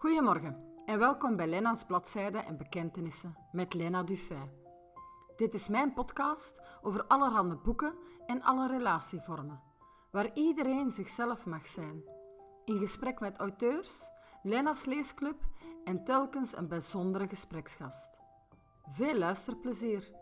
Goedemorgen en welkom bij Lena's Bladzijden en Bekentenissen met Lena Dufay. Dit is mijn podcast over allerhande boeken en alle relatievormen, waar iedereen zichzelf mag zijn. In gesprek met auteurs, Lena's Leesclub en telkens een bijzondere gespreksgast. Veel luisterplezier!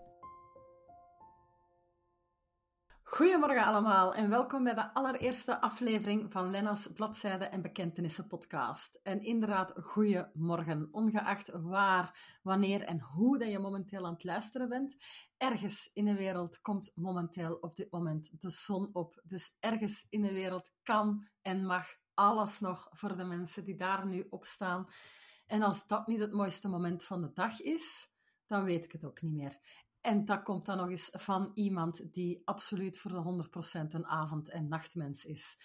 Goedemorgen allemaal en welkom bij de allereerste aflevering van Lena's Bladzijden en Bekentenissen podcast. En inderdaad, goedemorgen, ongeacht waar, wanneer en hoe dat je momenteel aan het luisteren bent. Ergens in de wereld komt momenteel op dit moment de zon op. Dus ergens in de wereld kan en mag alles nog voor de mensen die daar nu op staan. En als dat niet het mooiste moment van de dag is, dan weet ik het ook niet meer. En dat komt dan nog eens van iemand die absoluut voor de 100% een avond- en nachtmens is.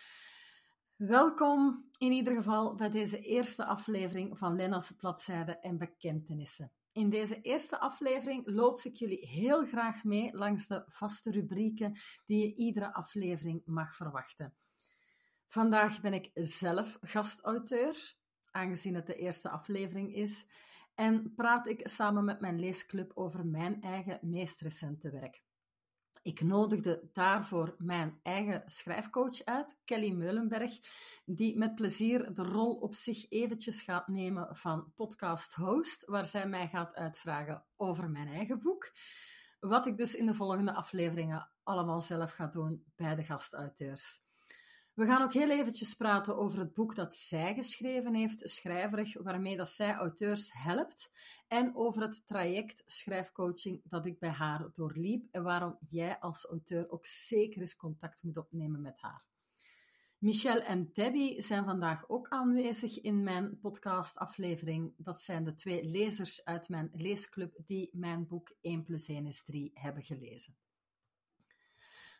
Welkom in ieder geval bij deze eerste aflevering van Lena's Bladzijden en Bekentenissen. In deze eerste aflevering loods ik jullie heel graag mee langs de vaste rubrieken die je iedere aflevering mag verwachten. Vandaag ben ik zelf gastauteur, aangezien het de eerste aflevering is en praat ik samen met mijn leesclub over mijn eigen meest recente werk. Ik nodigde daarvoor mijn eigen schrijfcoach uit, Kelly Meulenberg, die met plezier de rol op zich eventjes gaat nemen van podcast host, waar zij mij gaat uitvragen over mijn eigen boek. Wat ik dus in de volgende afleveringen allemaal zelf ga doen bij de gastauteurs. We gaan ook heel eventjes praten over het boek dat zij geschreven heeft, schrijverig, waarmee dat zij auteurs helpt. En over het traject schrijfcoaching dat ik bij haar doorliep en waarom jij als auteur ook zeker eens contact moet opnemen met haar. Michel en Debbie zijn vandaag ook aanwezig in mijn podcastaflevering. Dat zijn de twee lezers uit mijn leesclub die mijn boek 1 plus 1 is 3 hebben gelezen.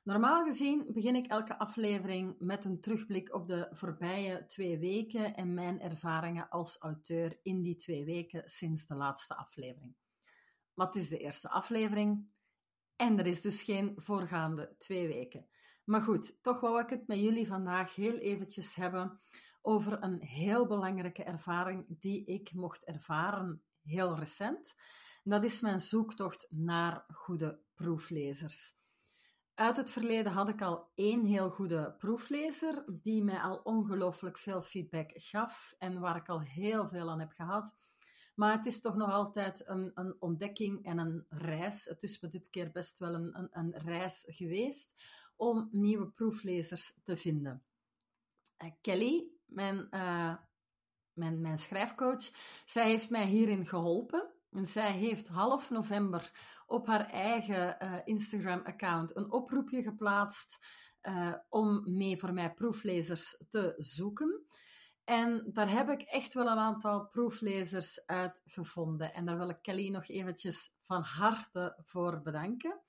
Normaal gezien begin ik elke aflevering met een terugblik op de voorbije twee weken en mijn ervaringen als auteur in die twee weken sinds de laatste aflevering. Het is de eerste aflevering en er is dus geen voorgaande twee weken. Maar goed, toch wou ik het met jullie vandaag heel eventjes hebben over een heel belangrijke ervaring die ik mocht ervaren heel recent. dat is mijn zoektocht naar goede proeflezers. Uit het verleden had ik al één heel goede proeflezer, die mij al ongelooflijk veel feedback gaf en waar ik al heel veel aan heb gehad. Maar het is toch nog altijd een, een ontdekking en een reis. Het is me dit keer best wel een, een, een reis geweest om nieuwe proeflezers te vinden. Uh, Kelly, mijn, uh, mijn, mijn schrijfcoach, zij heeft mij hierin geholpen. En zij heeft half november op haar eigen uh, Instagram-account een oproepje geplaatst uh, om mee voor mij proeflezers te zoeken. En daar heb ik echt wel een aantal proeflezers uit gevonden. En daar wil ik Kelly nog eventjes van harte voor bedanken.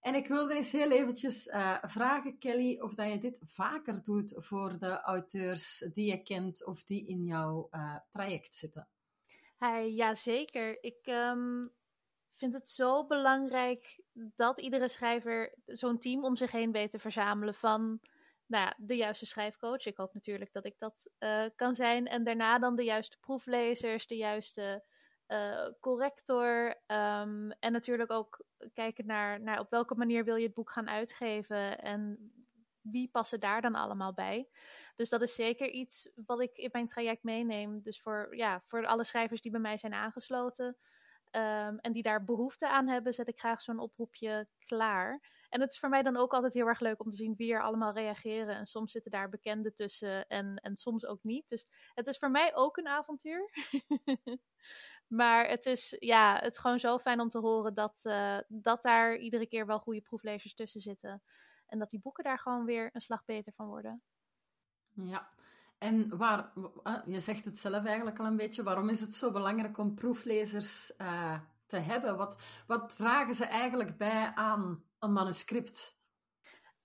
En ik wilde eens heel eventjes uh, vragen, Kelly, of dat je dit vaker doet voor de auteurs die je kent of die in jouw traject zitten. Ja, zeker. Ik um, vind het zo belangrijk dat iedere schrijver zo'n team om zich heen weet te verzamelen van nou ja, de juiste schrijfcoach. Ik hoop natuurlijk dat ik dat uh, kan zijn. En daarna dan de juiste proeflezers, de juiste uh, corrector. Um, en natuurlijk ook kijken naar, naar op welke manier wil je het boek gaan uitgeven. En wie passen daar dan allemaal bij? Dus dat is zeker iets wat ik in mijn traject meeneem. Dus voor, ja, voor alle schrijvers die bij mij zijn aangesloten um, en die daar behoefte aan hebben, zet ik graag zo'n oproepje klaar. En het is voor mij dan ook altijd heel erg leuk om te zien wie er allemaal reageren. En soms zitten daar bekenden tussen en, en soms ook niet. Dus het is voor mij ook een avontuur. maar het is, ja, het is gewoon zo fijn om te horen dat, uh, dat daar iedere keer wel goede proeflezers tussen zitten. En dat die boeken daar gewoon weer een slag beter van worden. Ja, en waar, je zegt het zelf eigenlijk al een beetje, waarom is het zo belangrijk om proeflezers uh, te hebben? Wat, wat dragen ze eigenlijk bij aan een manuscript?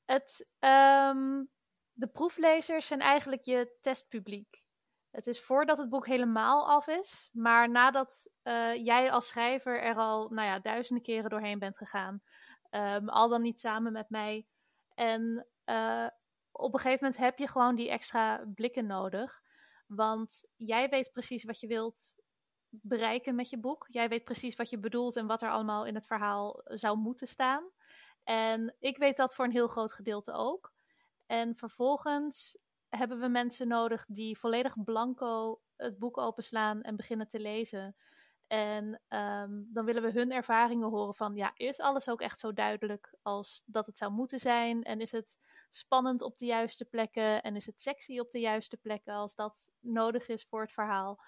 Het, um, de proeflezers zijn eigenlijk je testpubliek. Het is voordat het boek helemaal af is, maar nadat uh, jij als schrijver er al nou ja, duizenden keren doorheen bent gegaan, um, al dan niet samen met mij, en uh, op een gegeven moment heb je gewoon die extra blikken nodig. Want jij weet precies wat je wilt bereiken met je boek. Jij weet precies wat je bedoelt en wat er allemaal in het verhaal zou moeten staan. En ik weet dat voor een heel groot gedeelte ook. En vervolgens hebben we mensen nodig die volledig blanco het boek openslaan en beginnen te lezen. En ehm, dan willen we hun ervaringen horen van, ja, is alles ook echt zo duidelijk als dat het zou moeten zijn? En is het spannend op de juiste plekken? En is het sexy op de juiste plekken als dat nodig is voor het verhaal?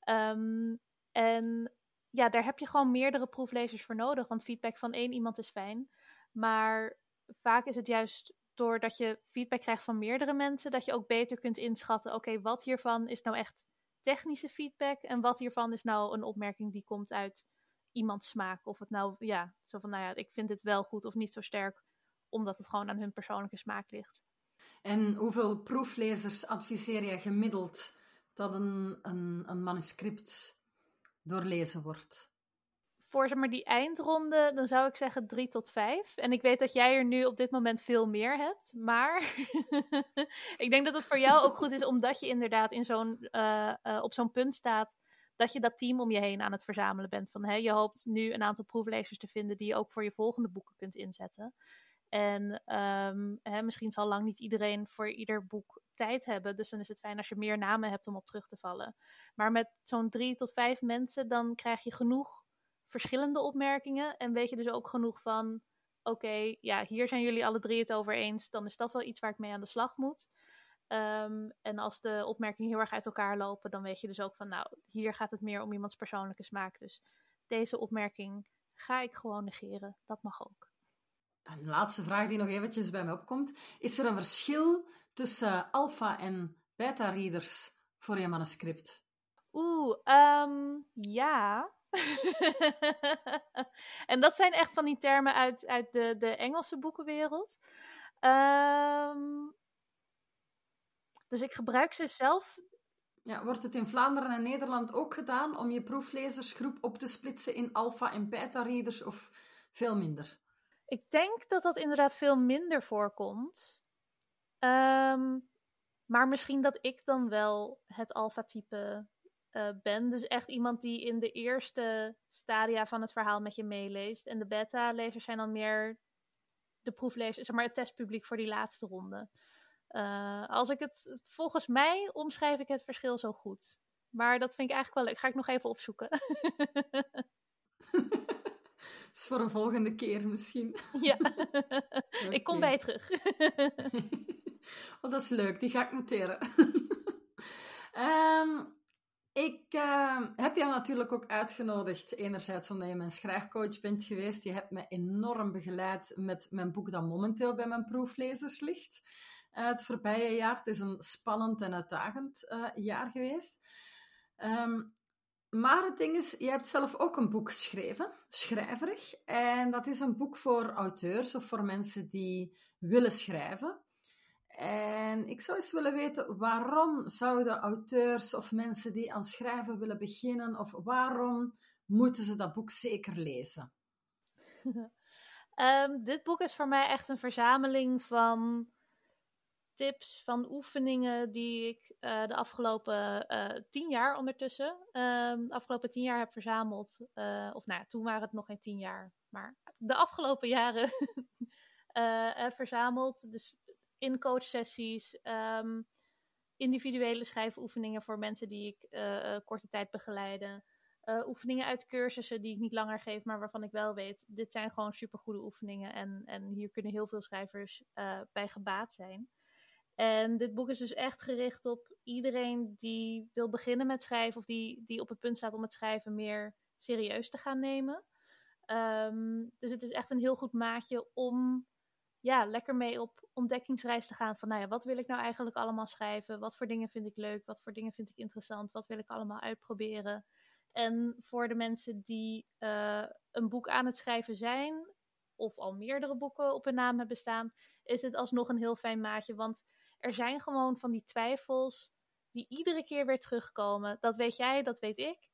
Ehm, en ja, daar heb je gewoon meerdere proeflezers voor nodig, want feedback van één iemand is fijn. Maar vaak is het juist doordat je feedback krijgt van meerdere mensen, dat je ook beter kunt inschatten, oké, wat hiervan is nou echt technische feedback en wat hiervan is nou een opmerking die komt uit iemands smaak. Of het nou, ja, zo van, nou ja, ik vind dit wel goed of niet zo sterk, omdat het gewoon aan hun persoonlijke smaak ligt. En hoeveel proeflezers adviseer je gemiddeld dat een, een, een manuscript doorlezen wordt? Voor zeg maar, die eindronde, dan zou ik zeggen drie tot vijf. En ik weet dat jij er nu op dit moment veel meer hebt. Maar ik denk dat het voor jou ook goed is, omdat je inderdaad in zo'n, uh, uh, op zo'n punt staat. Dat je dat team om je heen aan het verzamelen bent. Van, hè, je hoopt nu een aantal proeflezers te vinden die je ook voor je volgende boeken kunt inzetten. En um, hè, misschien zal lang niet iedereen voor ieder boek tijd hebben. Dus dan is het fijn als je meer namen hebt om op terug te vallen. Maar met zo'n drie tot vijf mensen, dan krijg je genoeg verschillende opmerkingen. En weet je dus ook genoeg van: oké, ja, hier zijn jullie alle drie het over eens. Dan is dat wel iets waar ik mee aan de slag moet. Um, en als de opmerkingen heel erg uit elkaar lopen, dan weet je dus ook van: nou, hier gaat het meer om iemands persoonlijke smaak. Dus deze opmerking ga ik gewoon negeren. Dat mag ook. Een laatste vraag die nog eventjes bij me opkomt. Is er een verschil tussen alpha en beta-readers voor je manuscript? Oeh, um, ja. en dat zijn echt van die termen uit, uit de, de Engelse boekenwereld. Um, dus ik gebruik ze zelf. Ja, wordt het in Vlaanderen en Nederland ook gedaan om je proeflezersgroep op te splitsen in alpha- en beta-readers of veel minder? Ik denk dat dat inderdaad veel minder voorkomt. Um, maar misschien dat ik dan wel het alpha-type uh, ben. Dus echt iemand die in de eerste stadia van het verhaal met je meeleest. En de beta-lezers zijn dan meer de proeflezers, zeg maar het testpubliek voor die laatste ronde. Uh, als ik het, volgens mij omschrijf ik het verschil zo goed. Maar dat vind ik eigenlijk wel leuk. Ga ik nog even opzoeken. is voor een volgende keer misschien. Ja, ik kom bij je terug. oh, dat is leuk, die ga ik noteren. um, ik uh, heb jou natuurlijk ook uitgenodigd. Enerzijds omdat je mijn schrijfcoach bent geweest. Je hebt me enorm begeleid met mijn boek dat momenteel bij mijn proeflezers ligt. Uh, het voorbije jaar. Het is een spannend en uitdagend uh, jaar geweest. Um, maar het ding is, je hebt zelf ook een boek geschreven, schrijverig. En dat is een boek voor auteurs of voor mensen die willen schrijven. En ik zou eens willen weten, waarom zouden auteurs of mensen die aan schrijven willen beginnen, of waarom moeten ze dat boek zeker lezen? um, dit boek is voor mij echt een verzameling van tips, van oefeningen die ik uh, de afgelopen uh, tien jaar ondertussen, um, de afgelopen tien jaar heb verzameld. Uh, of nou toen waren het nog geen tien jaar, maar de afgelopen jaren verzameld. Dus in coachsessies, um, individuele schrijfoefeningen voor mensen die ik uh, korte tijd begeleide. Uh, oefeningen uit cursussen die ik niet langer geef, maar waarvan ik wel weet, dit zijn gewoon supergoede oefeningen en, en hier kunnen heel veel schrijvers bij gebaat zijn. En dit boek is dus echt gericht op iedereen die wil beginnen met schrijven of die, die op het punt staat om het schrijven meer serieus te gaan nemen. Um, dus het is echt een heel goed maatje om ja, lekker mee op ontdekkingsreis te gaan van, nou ja, wat wil ik nou eigenlijk allemaal schrijven? Wat voor dingen vind ik leuk? Wat voor dingen vind ik interessant? Wat wil ik allemaal uitproberen? En voor de mensen die uh, een boek aan het schrijven zijn, of al meerdere boeken op hun naam hebben staan, is het alsnog een heel fijn maatje. Want er zijn gewoon van die twijfels die iedere keer weer terugkomen. Dat weet jij, dat weet ik.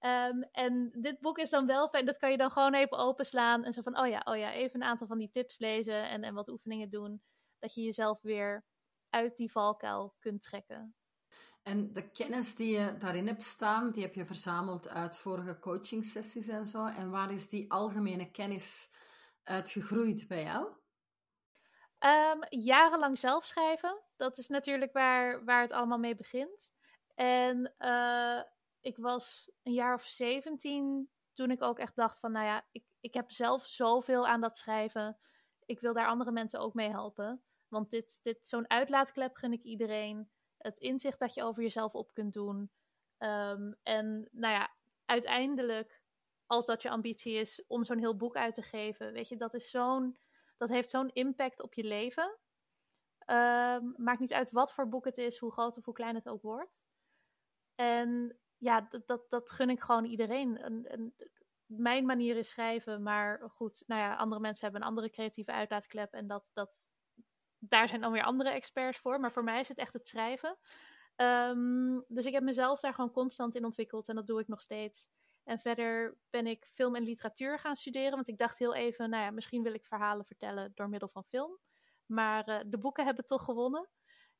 Um, en dit boek is dan wel fijn, dat kan je dan gewoon even openslaan en zo van, oh ja, oh ja, even een aantal van die tips lezen en, en wat oefeningen doen, dat je jezelf weer uit die valkuil kunt trekken. En de kennis die je daarin hebt staan, die heb je verzameld uit vorige coachingsessies en zo. En waar is die algemene kennis uitgegroeid bij jou? Um, jarenlang zelf schrijven. Dat is natuurlijk waar, waar het allemaal mee begint. En uh, ik was een jaar of 17 toen ik ook echt dacht van, nou ja, ik, ik heb zelf zoveel aan dat schrijven. Ik wil daar andere mensen ook mee helpen. Want dit, dit, zo'n uitlaatklep gun ik iedereen. Het inzicht dat je over jezelf op kunt doen. Um, en nou ja, uiteindelijk, als dat je ambitie is om zo'n heel boek uit te geven, weet je, dat is zo'n, dat heeft zo'n impact op je leven. Um, maakt niet uit wat voor boek het is, hoe groot of hoe klein het ook wordt. En ja, dat, dat, dat gun ik gewoon iedereen. Een, mijn manier is schrijven, maar goed, nou ja, andere mensen hebben een andere creatieve uitlaatklep en dat, dat, daar zijn dan weer andere experts voor. Maar voor mij is het echt het schrijven. Ehm, dus ik heb mezelf daar gewoon constant in ontwikkeld en dat doe ik nog steeds. En verder ben ik film en literatuur gaan studeren, want ik dacht heel even, nou ja, misschien wil ik verhalen vertellen door middel van film. Maar uh, de boeken hebben toch gewonnen.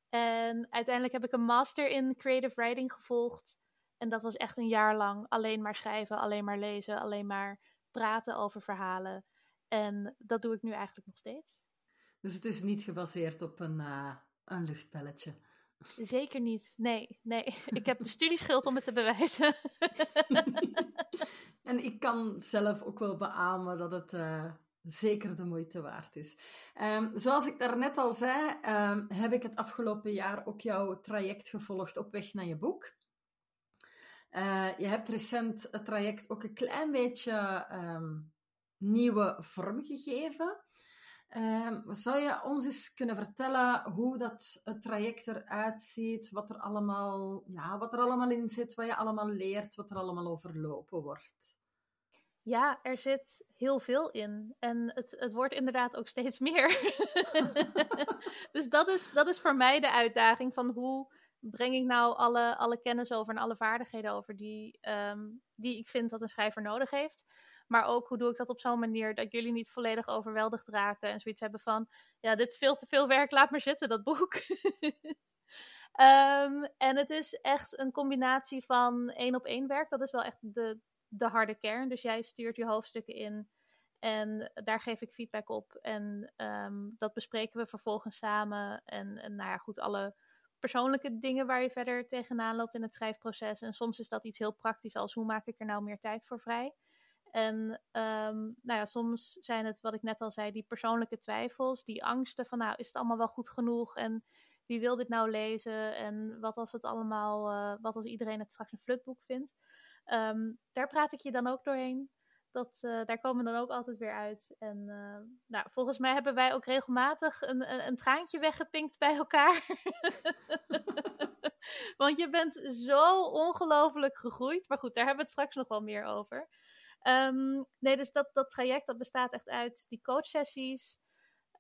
En uiteindelijk heb ik een master in creative writing gevolgd. En dat was echt een jaar lang alleen maar schrijven, alleen maar lezen, alleen maar praten over verhalen. En dat doe ik nu eigenlijk nog steeds. Dus het is niet gebaseerd op een, uh, een luchtbelletje. Zeker niet. Nee, nee. Ik heb een studieschild om het te bewijzen. en ik kan zelf ook wel beamen dat het uh, zeker de moeite waard is. Um, zoals ik daarnet al zei, um, heb ik het afgelopen jaar ook jouw traject gevolgd op weg naar je boek. Uh, je hebt recent het traject ook een klein beetje um, nieuwe vorm gegeven. Um, zou je ons eens kunnen vertellen hoe dat het traject eruit ziet, wat er allemaal, ja, wat er allemaal in zit, wat je allemaal leert, wat er allemaal overlopen wordt? Ja, er zit heel veel in. En het, het wordt inderdaad ook steeds meer. dus dat is, dat is voor mij de uitdaging van hoe breng ik nou alle, alle kennis over en alle vaardigheden over die, um, die ik vind dat een schrijver nodig heeft. Maar ook hoe doe ik dat op zo'n manier dat jullie niet volledig overweldigd raken en zoiets hebben van, ja, dit is veel te veel werk, laat maar zitten, dat boek. um, en het is echt een combinatie van één op één werk. Dat is wel echt de, de harde kern. Dus jij stuurt je hoofdstukken in en daar geef ik feedback op. En um, dat bespreken we vervolgens samen. En, en nou ja, goed, alle persoonlijke dingen waar je verder tegenaan loopt in het schrijfproces. En soms is dat iets heel praktisch als hoe maak ik er nou meer tijd voor vrij. En um, nou ja, soms zijn het, wat ik net al zei, die persoonlijke twijfels, die angsten van nou, is het allemaal wel goed genoeg en wie wil dit nou lezen en wat als het allemaal, uh, wat als iedereen het straks een flutboek vindt. Um, daar praat ik je dan ook doorheen. Dat, uh, daar komen we dan ook altijd weer uit. En uh, nou, volgens mij hebben wij ook regelmatig een, een, een traantje weggepinkt bij elkaar. Want je bent zo ongelooflijk gegroeid. Maar goed, daar hebben we het straks nog wel meer over. Um, nee, dus dat, dat traject dat bestaat echt uit die coachsessies.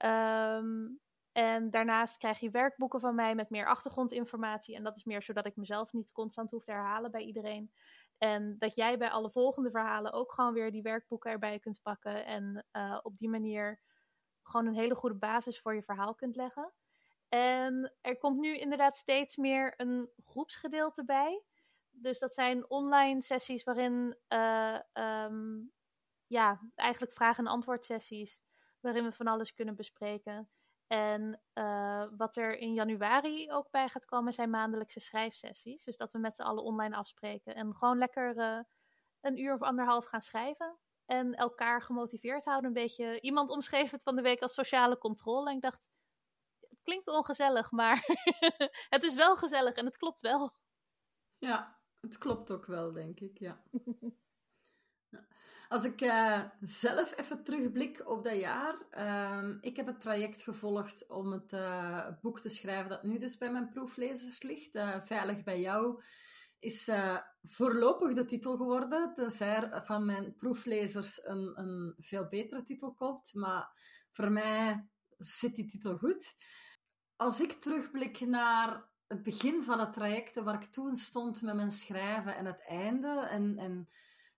Um, en daarnaast krijg je werkboeken van mij met meer achtergrondinformatie. En dat is meer zodat ik mezelf niet constant hoef te herhalen bij iedereen. En dat jij bij alle volgende verhalen ook gewoon weer die werkboeken erbij kunt pakken. En uh, op die manier gewoon een hele goede basis voor je verhaal kunt leggen. En er komt nu inderdaad steeds meer een groepsgedeelte bij dus dat zijn online sessies waarin, uh, um, ja, eigenlijk vraag- en antwoord sessies, waarin we van alles kunnen bespreken. En uh, wat er in januari ook bij gaat komen, zijn maandelijkse schrijfsessies. Dus dat we met z'n allen online afspreken en gewoon lekker uh, een uur of anderhalf gaan schrijven. En elkaar gemotiveerd houden. Een beetje, iemand omschreef het van de week als sociale controle. En ik dacht, het klinkt ongezellig, maar het is wel gezellig en het klopt wel. Ja, het klopt ook wel, denk ik, ja. Als ik uh, zelf even terugblik op dat jaar. Uh, ik heb het traject gevolgd om het uh, boek te schrijven dat nu dus bij mijn proeflezers ligt. Eh, Veilig bij jou is voorlopig de titel geworden. Tenzij er van mijn proeflezers een, een veel betere titel komt. Maar voor mij zit die titel goed. Als ik terugblik naar het begin van het traject waar ik toen stond met mijn schrijven en het einde en, en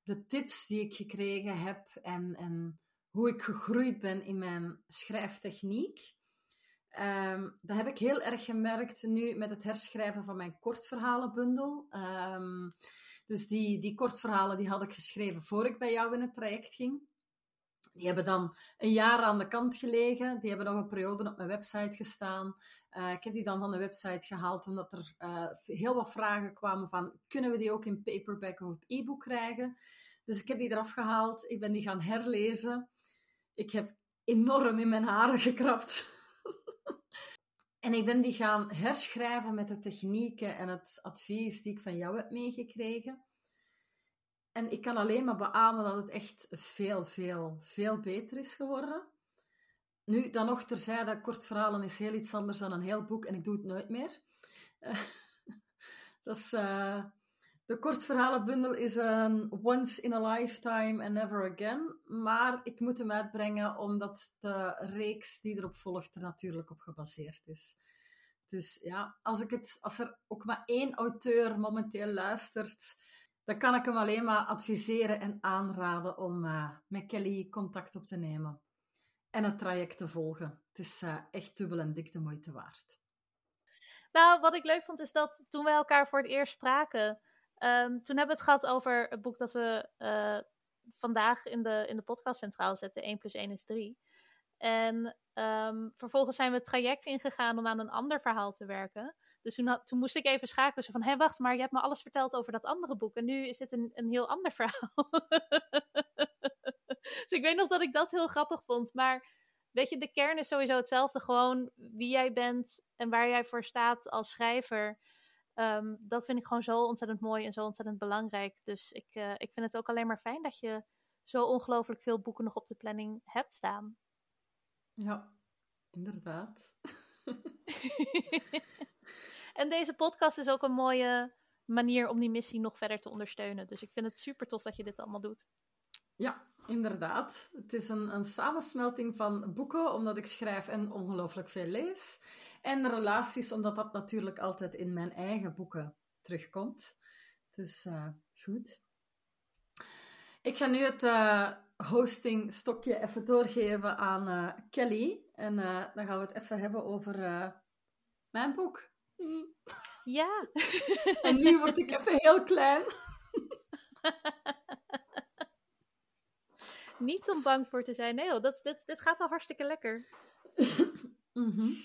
de tips die ik gekregen heb en, en hoe ik gegroeid ben in mijn schrijftechniek, Ehm, dat heb ik heel erg gemerkt nu met het herschrijven van mijn kortverhalenbundel. Um, dus die, die kortverhalen die had ik geschreven voor ik bij jou in het traject ging. Die hebben dan een jaar aan de kant gelegen. Die hebben nog een periode op mijn website gestaan. Uh, ik heb die dan van de website gehaald omdat er uh, heel wat vragen kwamen van kunnen we die ook in paperback of op e-book krijgen? Dus ik heb die eraf gehaald. Ik ben die gaan herlezen. Ik heb enorm in mijn haren gekrapt. en ik ben die gaan herschrijven met de technieken en het advies die ik van jou heb meegekregen. En ik kan alleen maar beamen dat het echt veel, veel, veel beter is geworden. Nu, dan nog terzijde, kort verhalen is heel iets anders dan een heel boek en ik doe het nooit meer. dat is... Uh, de kortverhalenbundel is een once in a lifetime and never again. Maar ik moet hem uitbrengen omdat de reeks die erop volgt er natuurlijk op gebaseerd is. Dus ja, als, ik het, als er ook maar één auteur momenteel luistert, dan kan ik hem alleen maar adviseren en aanraden om uh, met Kelly contact op te nemen en het traject te volgen. Het is uh, echt dubbel en dik de moeite waard. Nou, wat ik leuk vond is dat toen wij elkaar voor het eerst spraken, Um, toen hebben we het gehad over het boek dat we uh, vandaag in de, in de podcast centraal zetten, 1 plus 1 is 3. En um, vervolgens zijn we het traject ingegaan om aan een ander verhaal te werken. Dus toen, had, toen moest ik even schakelen. van, hé, wacht, maar je hebt me alles verteld over dat andere boek. En nu is dit een, een heel ander verhaal. dus ik weet nog dat ik dat heel grappig vond. Maar weet je, de kern is sowieso hetzelfde. Gewoon wie jij bent en waar jij voor staat als schrijver. Um, dat vind ik gewoon zo ontzettend mooi en zo ontzettend belangrijk. Dus ik, uh, ik vind het ook alleen maar fijn dat je zo ongelooflijk veel boeken nog op de planning hebt staan. Ja, inderdaad. en deze podcast is ook een mooie manier om die missie nog verder te ondersteunen. Dus ik vind het super tof dat je dit allemaal doet. Ja, inderdaad. Het is een, een samensmelting van boeken, omdat ik schrijf en ongelooflijk veel lees. En relaties, omdat dat natuurlijk altijd in mijn eigen boeken terugkomt. Dus uh, goed. Ik ga nu het uh, hosting stokje even doorgeven aan uh, Kelly. En dan gaan we het even hebben over mijn boek. Ja. en nu word ik even heel klein. Niet om bang voor te zijn. Nee, joh, dat, dit, dit gaat al hartstikke lekker. mm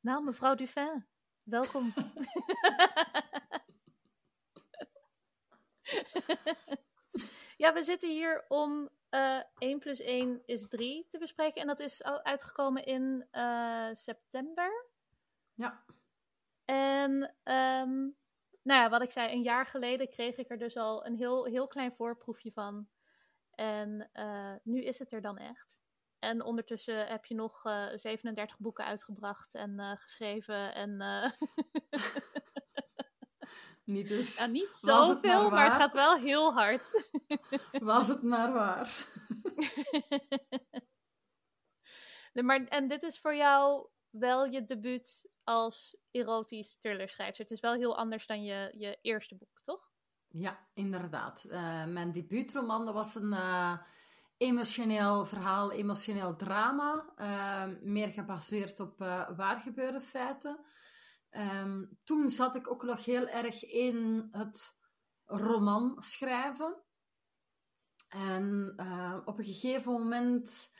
nou, mevrouw Dufin, welkom. ja, we zitten hier om uh, eh, 1 plus 1 is 3 te bespreken. En dat is uitgekomen in uh, september. Ja. En um, nou ja, wat ik zei, een jaar geleden kreeg ik er dus al een heel, heel klein voorproefje van. En uh, nu is het er dan echt. En ondertussen heb je nog uh, eh, 37 boeken uitgebracht en geschreven. En, niet dus. Ja, niet zoveel, maar, maar, het gaat wel heel hard. Was het maar waar. nee, maar, en dit is voor jou wel je debuut als erotisch thrillerschrijver. Het is wel heel anders dan je, je eerste boek, toch? Ja, inderdaad. Uh, mijn debuutroman dat was een uh, emotioneel verhaal, emotioneel drama. Uh, meer gebaseerd op waargebeurde feiten. Um, toen zat ik ook nog heel erg in het roman schrijven. En op een gegeven moment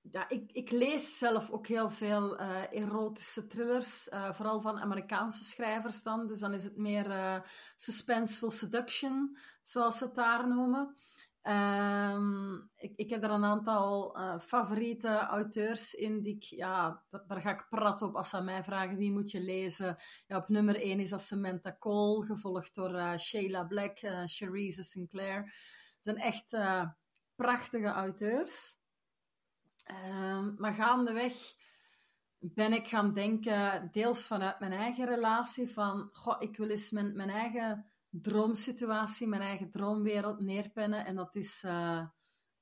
ja, ik, ik, lees zelf ook heel veel uh, erotische thrillers, uh, vooral van Amerikaanse schrijvers dan. Dus dan is het meer suspenseful seduction, zoals ze het daar noemen. Um, ik, ik, heb er een aantal favoriete auteurs in die ja, daar, ga ik prat op als ze aan mij vragen wie moet je lezen. Ja, op nummer 1 is dat Samantha Cole, gevolgd door Sheila Black, uh, Sinclair. Het zijn echt prachtige auteurs. Um, maar gaandeweg ben ik gaan denken, deels vanuit mijn eigen relatie, van goh, ik wil eens mijn, mijn eigen droomsituatie, mijn eigen droomwereld neerpennen. En dat is, uh,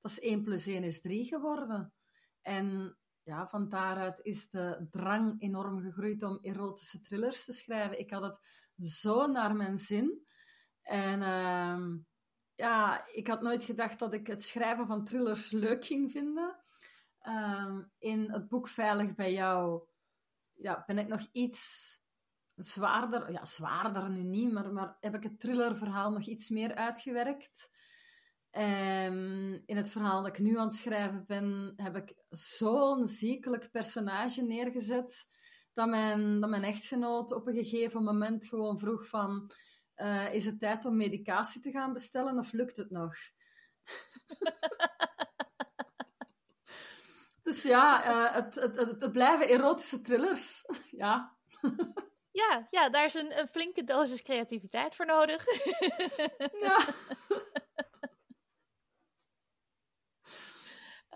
dat is 1 plus 1 is 3 geworden. En ja, van daaruit is de drang enorm gegroeid om erotische thrillers te schrijven. Ik had het zo naar mijn zin. En uh, ja, ik had nooit gedacht dat ik het schrijven van thrillers leuk ging vinden. Ehm, in het boek Veilig bij jou ja, ben ik nog iets zwaarder, ja, zwaarder nu niet, maar, maar heb ik het thrillerverhaal nog iets meer uitgewerkt. En in het verhaal dat ik nu aan het schrijven ben, heb ik zo'n ziekelijk personage neergezet dat mijn, dat mijn echtgenoot op een gegeven moment gewoon vroeg van uh, is het tijd om medicatie te gaan bestellen of lukt het nog? dus ja, uh, het, het, het, het, blijven erotische thrillers. ja. Ja, ja, daar is een, een flinke dosis creativiteit voor nodig. ja.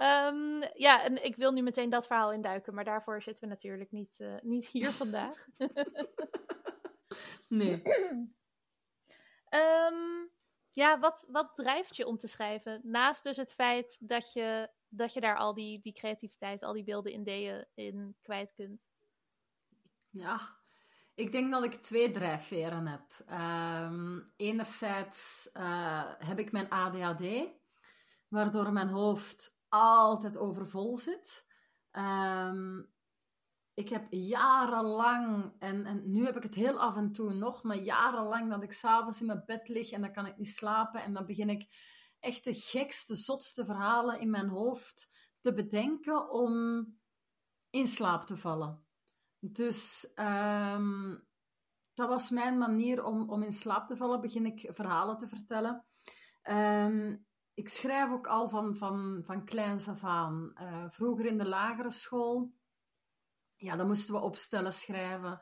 Um, ja, en ik wil nu meteen dat verhaal induiken, maar daarvoor zitten we natuurlijk niet, uh, niet hier vandaag. nee. Um, ja, wat, wat drijft je om te schrijven? Naast dus het feit dat je, dat je daar al die, die creativiteit, al die beelden, ideeën in kwijt kunt. Ja, ik denk dat ik twee drijfveren heb. Um, enerzijds uh, heb ik mijn ADHD, waardoor mijn hoofd altijd overvol zit. Um, ik heb jarenlang, en, en nu heb ik het heel af en toe nog, maar jarenlang dat ik s'avonds in mijn bed lig en dan kan ik niet slapen en dan begin ik echt de gekste, zotste verhalen in mijn hoofd te bedenken om in slaap te vallen. Dus um, dat was mijn manier om, om in slaap te vallen, begin ik verhalen te vertellen. Um, ik schrijf ook al van, van, van kleins af aan. Uh, vroeger in de lagere school ja, dan moesten we opstellen schrijven.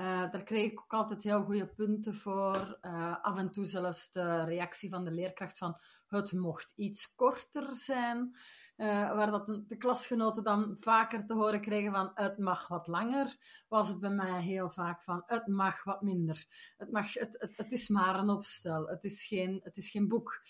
Uh, daar kreeg ik ook altijd heel goede punten voor. Uh, af en toe zelfs de reactie van de leerkracht van het mocht iets korter zijn. Uh, waar dat de klasgenoten dan vaker te horen kregen van het mag wat langer, was het bij mij heel vaak van het mag wat minder. Het, mag, het, het, het is maar een opstel, het is geen, het is geen boek.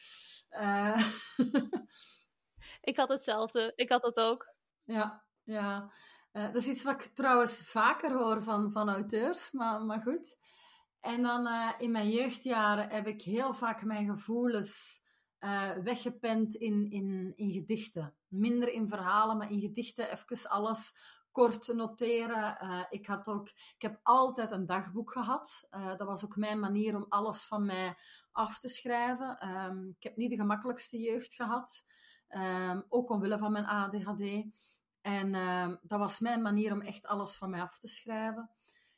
ik had hetzelfde, ik had dat ook. Ja, ja. Uh, dat is iets wat ik trouwens vaker hoor van, van auteurs, maar, maar goed. En dan uh, in mijn jeugdjaren heb ik heel vaak mijn gevoelens uh, weggepend in, in, in gedichten. Minder in verhalen, maar in gedichten even alles kort noteren. ik, had ook, ik heb altijd een dagboek gehad. dat was ook mijn manier om alles van mij af te schrijven. Um, ik heb niet de gemakkelijkste jeugd gehad, um, ook omwille van mijn ADHD. En uh, dat was mijn manier om echt alles van mij af te schrijven.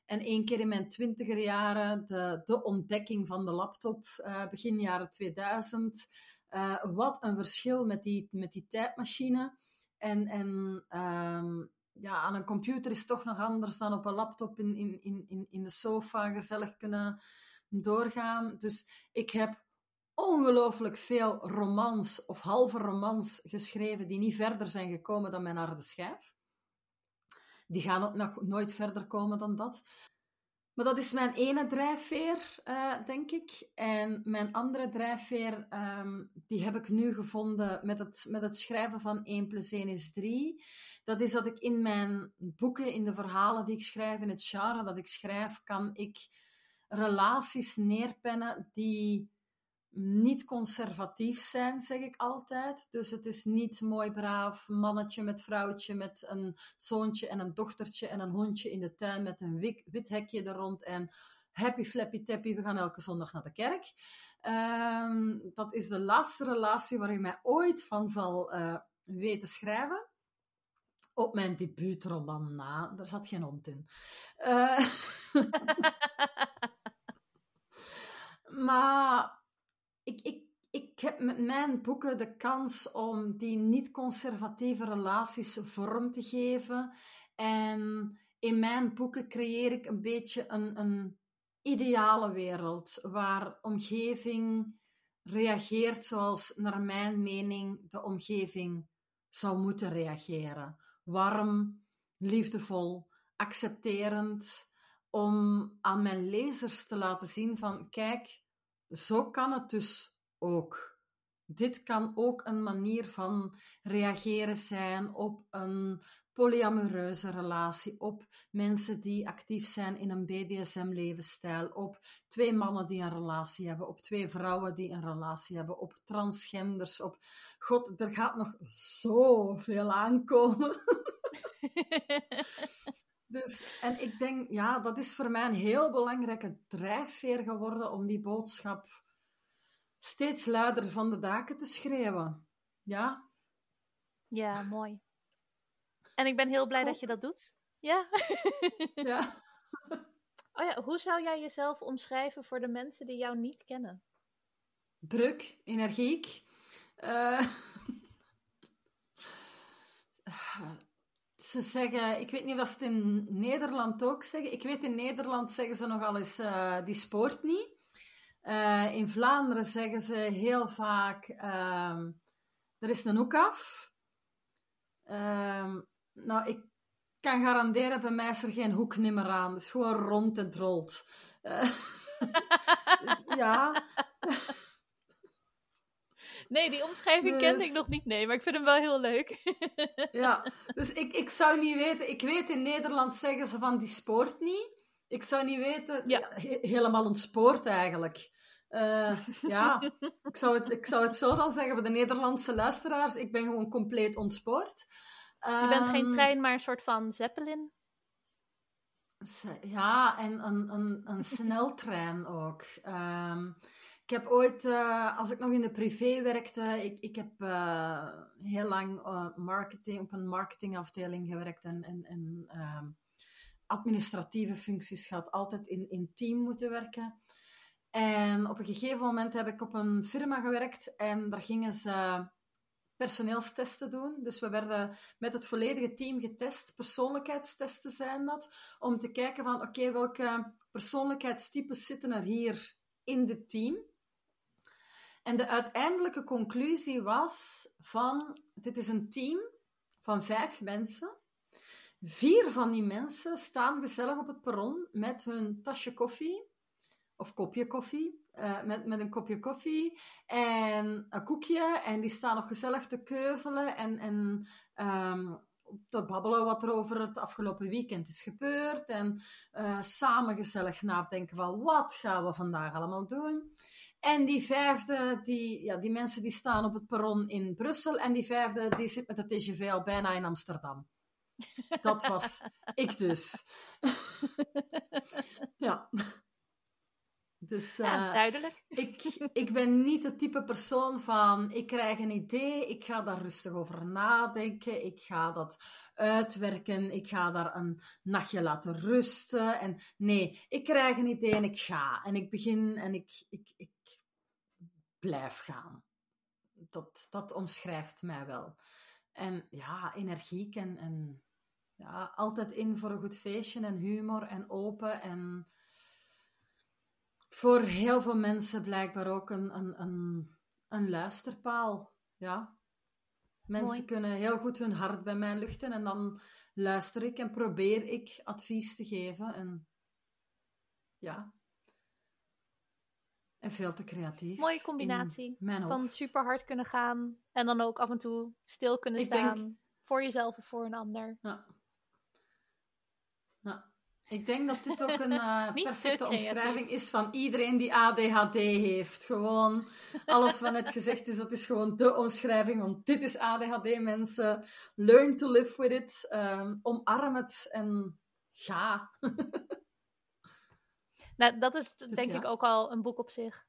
En één keer in mijn twintiger jaren de, de ontdekking van de laptop, uh, begin jaren 2000. Uh, eh, wat een verschil met die, met die tijdmachine. En, en um, ja, aan een computer is toch nog anders dan op een laptop in, in, in, in de sofa gezellig kunnen doorgaan. Dus ik heb ongelooflijk veel romans of halve romans geschreven die niet verder zijn gekomen dan mijn harde schijf. Die gaan ook nog nooit verder komen dan dat. Maar dat is mijn ene drijfveer, uh, denk ik. En mijn andere drijfveer, um, die heb ik nu gevonden met het, met het schrijven van 1 plus 1 is 3. Dat is dat ik in mijn boeken, in de verhalen die ik schrijf, in het genre dat ik schrijf, kan ik relaties neerpennen die niet conservatief zijn, zeg ik altijd. Dus het is niet mooi braaf mannetje met vrouwtje met een zoontje en een dochtertje en een hondje in de tuin met een wit, wit hekje er rond en happy flappy tappy, we gaan elke zondag naar de kerk. Ehm, dat is de laatste relatie waar je mij ooit van zal uh, weten schrijven. Op mijn debuutroman na, daar zat geen hond in. Uh, maar ik, ik, ik heb met mijn boeken de kans om die niet-conservatieve relaties vorm te geven. En in mijn boeken creëer ik een beetje een, een ideale wereld waar omgeving reageert zoals naar mijn mening de omgeving zou moeten reageren. Warm, liefdevol, accepterend, om aan mijn lezers te laten zien van kijk, zo kan het dus ook. Dit kan ook een manier van reageren zijn op een polyamoreuze relatie, op mensen die actief zijn in een BDSM-levensstijl, op twee mannen die een relatie hebben, op twee vrouwen die een relatie hebben, op transgenders, op... God, er gaat nog zoveel aankomen. dus, en ik denk, ja, dat is voor mij een heel belangrijke drijfveer geworden om die boodschap steeds luider van de daken te schreeuwen. Ja. Ja, mooi. En ik ben heel blij dat je dat doet. Ja. ja. Oh ja, hoe zou jij jezelf omschrijven voor de mensen die jou niet kennen? Druk, energiek. Uh... ze zeggen, ik weet niet of ze het in Nederland ook zeggen. Ik weet in Nederland zeggen ze nogal eens, uh, die spoort niet. Uh, in Vlaanderen zeggen ze heel vaak, uh, er is een hoek af. Uh, nou, ik kan garanderen, bij mij is er geen hoek meer aan. Dus gewoon rond en rolt. Dus, ja. Nee, die omschrijving kende ik dus- nog niet, nee, maar ik vind hem wel heel leuk. ja, dus ik, ik zou niet weten, ik weet in Nederland zeggen ze van die spoort niet. Ik zou niet weten, ja. helemaal ontspoort eigenlijk. Uh, ja, ik zou, het, ik zou het zo dan zeggen voor de Nederlandse luisteraars. Ik ben gewoon compleet ontspoord. Je bent geen ehm, trein, maar een soort van zeppelin. Ja, en een, een, een sneltrein ook. Um, heb ooit, uh, als ik nog in de privé werkte, ik, ik heb uh, heel lang uh, marketing, op een marketingafdeling gewerkt en, en, en ehm, administratieve functies gehad. Altijd in, in team moeten werken. En op een gegeven moment heb ik op een firma gewerkt en daar gingen ze personeelstesten doen. Dus we werden met het volledige team getest. Persoonlijkheidstesten zijn dat. Om te kijken van, oké, welke persoonlijkheidstypes zitten er hier in het team? En de uiteindelijke conclusie was van, dit is een team van vijf mensen. Vier van die mensen staan gezellig op het perron met hun tasje koffie of kopje koffie. Uh, met, met een kopje koffie en een koekje. En die staan nog gezellig te keuvelen en, en um, te babbelen wat er over het afgelopen weekend is gebeurd. En uh, samen gezellig nadenken van wat gaan we vandaag allemaal doen. En die vijfde, die, ja, die mensen die staan op het perron in Brussel. En die vijfde, die zit met de TGV al bijna in Amsterdam. Dat was ik dus. ja. Dus, ja, uh, duidelijk. ik, ik ben niet het type persoon van, ik krijg een idee, ik ga daar rustig over nadenken, ik ga dat uitwerken, ik ga daar een nachtje laten rusten. En nee, ik krijg een idee en ik ga. En ik begin en ik, ik, ik blijf gaan. Dat, dat omschrijft mij wel. En ja, energiek en, en ja, altijd in voor een goed feestje en humor en open en voor heel veel mensen blijkbaar ook een, een, een, een luisterpaal. Ja. Mensen kunnen heel goed hun hart bij mij luchten en dan luister ik en probeer ik advies te geven. En ja. En veel te creatief. Mooie combinatie. Van super hard kunnen gaan en dan ook af en toe stil kunnen staan. Voor jezelf of voor een ander. Ja. ja. Ik denk dat dit ook een uh, perfecte omschrijving is van iedereen die ADHD heeft. Gewoon, alles wat net gezegd is, dat is gewoon de omschrijving. Want dit is ADHD, mensen. Learn to live with it. Um, omarm het en ga. nou, dat is dus denk ik ook al een boek op zich.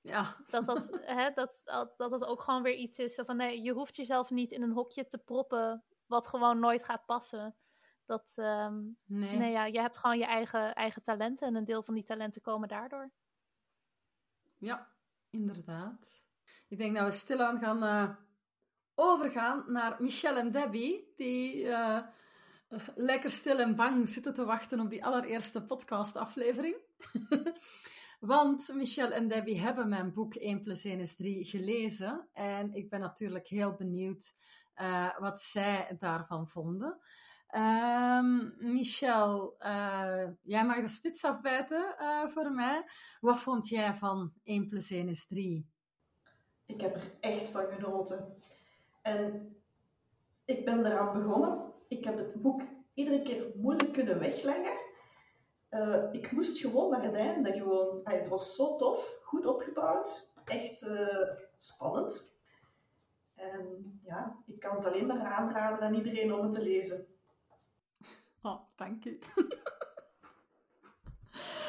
Ja. Dat dat, hè, dat, dat dat ook gewoon weer iets is. Van, nee, je hoeft jezelf niet in een hokje te proppen wat gewoon nooit gaat passen. Dat, um, nee. nee. ja, je hebt gewoon je eigen, eigen talenten en een deel van die talenten komen daardoor. Ja, inderdaad. Ik denk dat we stilaan gaan uh, overgaan naar Michelle en Debbie, die uh, lekker stil en bang zitten te wachten op die allereerste podcastaflevering. Want Michelle en Debbie hebben mijn boek 1 plus 1 is 3 gelezen. En ik ben natuurlijk heel benieuwd uh, wat zij daarvan vonden. Um, Michel, uh, jij mag de spits afbijten uh, voor mij. Wat vond jij van 1 plus 1 is 3? Ik heb er echt van genoten. En Ik ben eraan begonnen. Ik heb het boek iedere keer moeilijk kunnen wegleggen. Uh, ik moest gewoon naar het einde. Gewoon, het was zo tof, goed opgebouwd, echt uh, spannend. En ja, ik kan het alleen maar aanraden aan iedereen om het te lezen. Oh, dank je.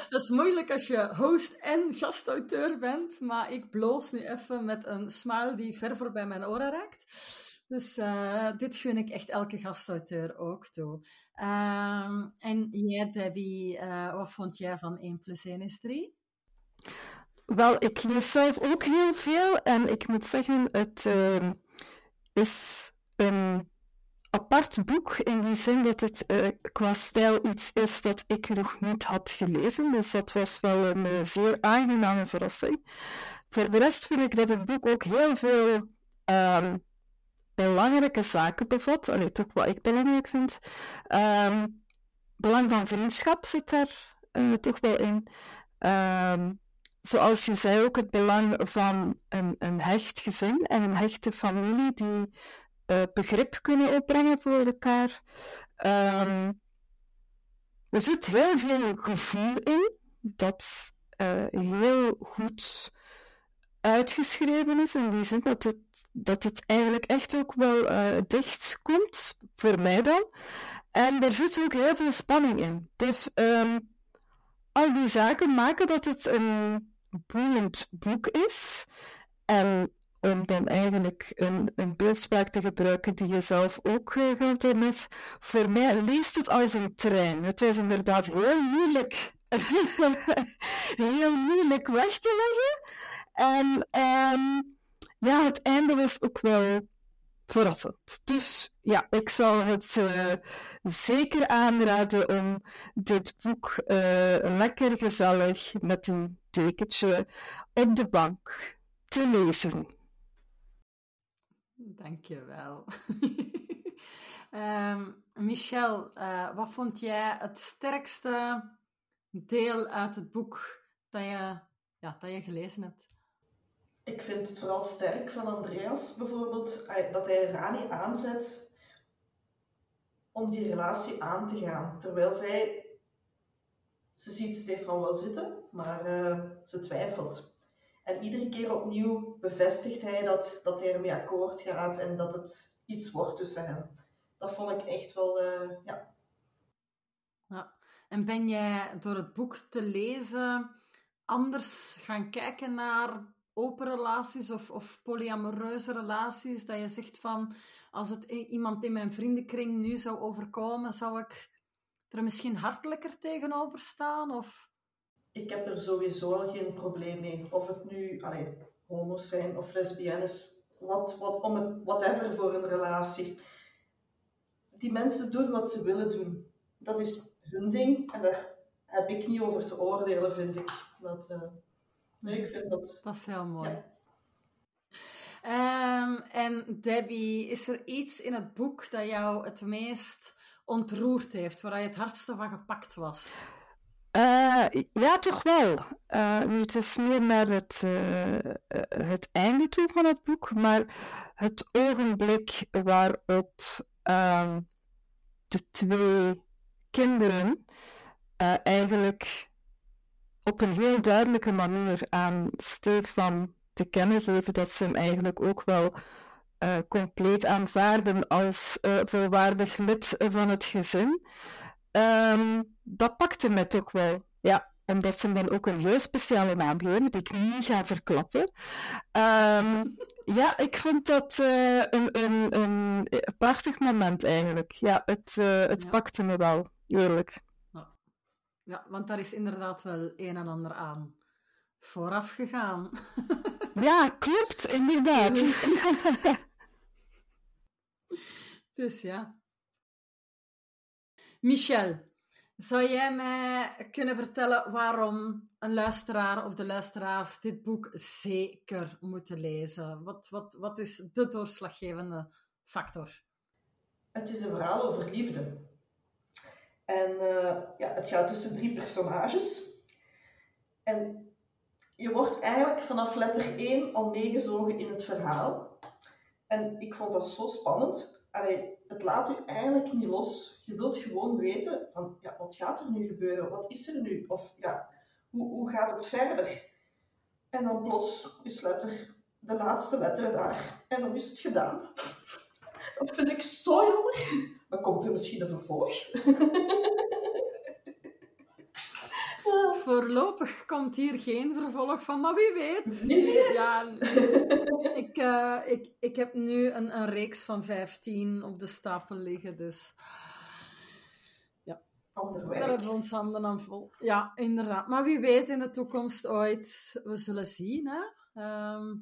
Dat is moeilijk als je host en gastauteur bent, maar ik bloos nu even met een smile die ver voorbij mijn oren raakt. Dus uh, dit gun ik echt elke gastauteur ook toe. Um, en jij, Debbie, uh, wat vond jij van 1 plus 1 is 3? Wel, ik lees zelf ook heel veel en ik moet zeggen, het uh, is een apart boek in die zin dat het uh, qua stijl iets is dat ik nog niet had gelezen. Dus dat was wel een zeer aangename verrassing. Voor de rest vind ik dat het boek ook heel veel um, belangrijke zaken bevat. Allee, toch wat ik belangrijk vind. Um, belang van vriendschap zit daar uh, toch wel in. Um, zoals je zei ook het belang van een, een hecht gezin en een hechte familie die uh, begrip kunnen opbrengen voor elkaar. Um, er zit heel veel gevoel in dat uh, heel goed uitgeschreven is, in die zin dat het, dat het eigenlijk echt ook wel uh, dicht komt, voor mij dan. En er zit ook heel veel spanning in. Dus um, al die zaken maken dat het een boeiend boek is. En om dan eigenlijk een, een beeldspraak te gebruiken die je zelf ook uh, gehad hebt. Voor mij leest het als een trein. Het was inderdaad heel moeilijk, heel moeilijk weg te leggen. En um, ja, het einde was ook wel verrassend. Dus ja, ik zal het uh, zeker aanraden om dit boek uh, lekker gezellig met een dekentje op de bank te lezen. Dankjewel. um, Michel, uh, wat vond jij het sterkste deel uit het boek dat je, ja, dat je gelezen hebt? Ik vind het vooral sterk van Andreas bijvoorbeeld dat hij Rani aanzet om die relatie aan te gaan. Terwijl zij, ze ziet Stefan wel zitten, maar uh, ze twijfelt. En iedere keer opnieuw bevestigt hij dat, dat hij ermee akkoord gaat en dat het iets wordt tussen hen. Dat vond ik echt wel, uh, ja. ja. En ben jij door het boek te lezen anders gaan kijken naar open relaties of, of polyamoreuze relaties? Dat je zegt van, als het iemand in mijn vriendenkring nu zou overkomen, zou ik er misschien hartelijker tegenover staan? Of ik heb er sowieso al geen probleem mee. Of het nu allee, homo's zijn of lesbiennes, wat, wat, om het, whatever voor een relatie. Die mensen doen wat ze willen doen. Dat is hun ding en daar heb ik niet over te oordelen, vind ik. Dat, uh, nee, ik vind dat... Dat is heel mooi. Ja. Um, en Debbie, is er iets in het boek dat jou het meest ontroerd heeft, waar je het hardste van gepakt was? Uh, ja, toch wel. Uh, nu, het is meer naar het, uh, het einde toe van het boek, maar het ogenblik waarop ehm, de twee kinderen eigenlijk op een heel duidelijke manier aan Stefan te kennen geven dat ze hem eigenlijk ook wel compleet aanvaarden als volwaardig lid van het gezin. Um, dat pakte mij toch wel. Ja, omdat ze dan ook een heel speciale naam geven, die ik niet ga verklappen. Um, ja, ik vond dat uh, een, een, een, prachtig moment eigenlijk. Ja, het, uh, het ja. pakte me wel, eerlijk. Ja. want daar is inderdaad wel een en ander aan vooraf gegaan. ja, klopt, inderdaad. dus ja. Michel, zou jij mij kunnen vertellen waarom een luisteraar of de luisteraars dit boek zeker moeten lezen? Wat, wat, wat is de doorslaggevende factor? Het is een verhaal over liefde. En uh, ja, het gaat tussen drie personages. En je wordt eigenlijk vanaf letter 1 al meegezogen in het verhaal. En ik vond dat zo spannend. het laat u eigenlijk niet los. Je wilt gewoon weten van, ja, wat gaat er nu gebeuren? Wat is er nu? Of ja, hoe, hoe gaat het verder? En dan plots is letter, de laatste letter daar. En dan is het gedaan. Dat vind ik zo jammer. Maar komt er misschien een vervolg? Voorlopig komt hier geen vervolg van, maar wie weet. Wie weet. Ja, ik, eh, ik, ik heb nu een, een reeks van 15 op de stapel liggen, dus Ander daar werk. hebben we ons handen aan vol. Ja, inderdaad. Maar wie weet in de toekomst ooit. We zullen zien, hè. Ehm,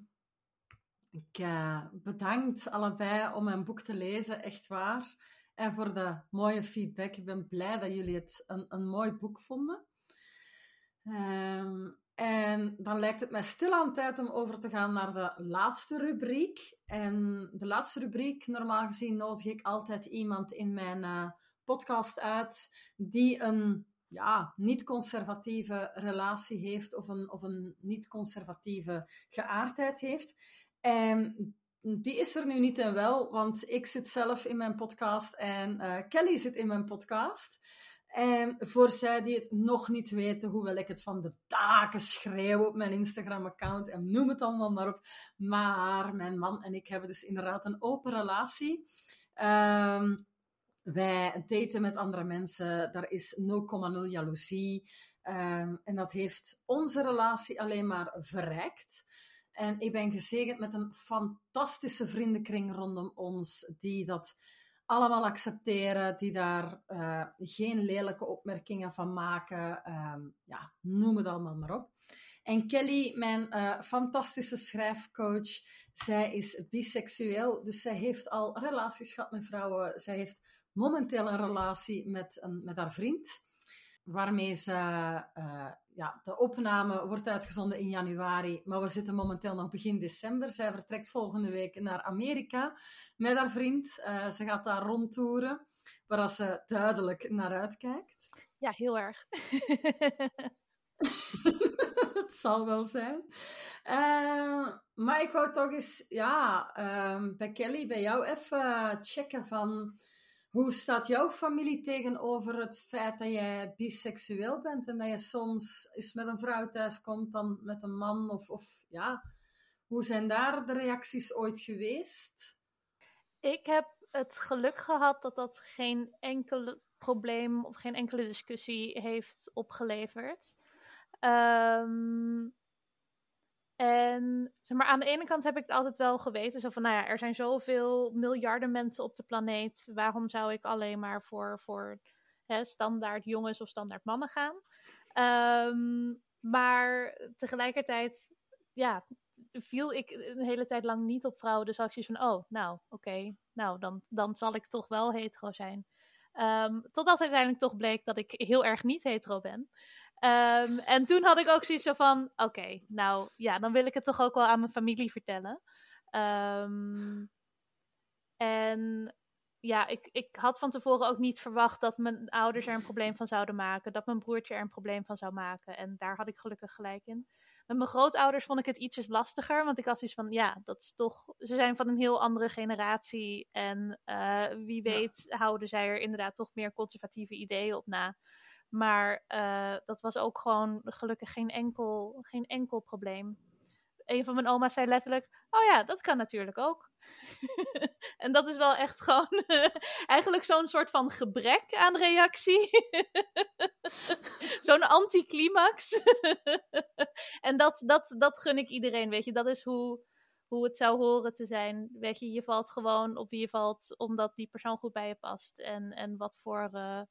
ik eh, bedankt allebei om mijn boek te lezen, echt waar. En voor de mooie feedback. Ik ben blij dat jullie het een, een mooi boek vonden. Ehm, en dan lijkt het mij stilaan tijd om over te gaan naar de laatste rubriek. En de laatste rubriek, normaal gezien, nodig ik altijd iemand in mijn eh, podcast uit die een ja, niet-conservatieve relatie heeft of een, of een niet-conservatieve geaardheid heeft. En die is er nu niet en wel, want ik zit zelf in mijn podcast en eh, Kelly zit in mijn podcast. En voor zij die het nog niet weten, hoewel ik het van de daken schreeuw op mijn Instagram-account en noem het allemaal maar op. Maar mijn man en ik hebben dus inderdaad een open relatie. Ehm, wij daten met andere mensen, daar is 0,0 jaloezie. Ehm, en dat heeft onze relatie alleen maar verrijkt. En ik ben gezegend met een fantastische vriendenkring rondom ons, die dat allemaal accepteren, die daar eh, geen lelijke opmerkingen van maken. Ehm, ja, noem het allemaal maar op. En Kelly, mijn eh, fantastische schrijfcoach, zij is biseksueel, dus zij heeft al relaties gehad met vrouwen. Zij heeft momenteel een relatie met, een, met haar vriend, waarmee ze, eh, ja, de opname wordt uitgezonden in januari, maar we zitten momenteel nog begin december. Zij vertrekt volgende week naar Amerika met haar vriend. Eh, ze gaat daar rondtoeren, waar ze duidelijk naar uitkijkt. Ja, heel erg. het zal wel zijn. Eh, maar ik wou toch eens, ja, ehm, bij Kelly, bij jou even checken van hoe staat jouw familie tegenover het feit dat jij biseksueel bent en dat je soms eens met een vrouw thuiskomt dan met een man? Of, of ja, hoe zijn daar de reacties ooit geweest? Ik heb het geluk gehad dat dat geen enkel probleem of geen enkele discussie heeft opgeleverd. Ehm, en zeg maar, aan de ene kant heb ik het altijd wel geweten. Zo van, nou ja, er zijn zoveel miljarden mensen op de planeet. Waarom zou ik alleen maar voor, voor hè, standaard jongens of standaard mannen gaan? Ehm, maar tegelijkertijd, ja, viel ik een hele tijd lang niet op vrouwen. Dus ik zoiets van, oh, nou, oké. nou, dan, dan zal ik toch wel hetero zijn. Ehm, totdat uiteindelijk toch bleek dat ik heel erg niet hetero ben. Um, en toen had ik ook zoiets van: oké, nou ja, dan wil ik het toch ook wel aan mijn familie vertellen. Um, en ja, ik, ik had van tevoren ook niet verwacht dat mijn ouders er een probleem van zouden maken. Dat mijn broertje er een probleem van zou maken. En daar had ik gelukkig gelijk in. Met mijn grootouders vond ik het ietsjes lastiger. Want ik had zoiets van, ja, dat is toch... Ze zijn van een heel andere generatie. En uh, wie weet ja. houden zij er inderdaad toch meer conservatieve ideeën op na. Maar uh, dat was ook gewoon gelukkig geen enkel, geen enkel probleem. Een van mijn oma's zei letterlijk: Oh ja, dat kan natuurlijk ook. en dat is wel echt gewoon eigenlijk zo'n soort van gebrek aan reactie. zo'n anticlimax. en dat, dat, dat gun ik iedereen, weet je. Dat is hoe, hoe het zou horen te zijn. Weet je, je valt gewoon op wie je valt, omdat die persoon goed bij je past. En, en wat voor. Uh,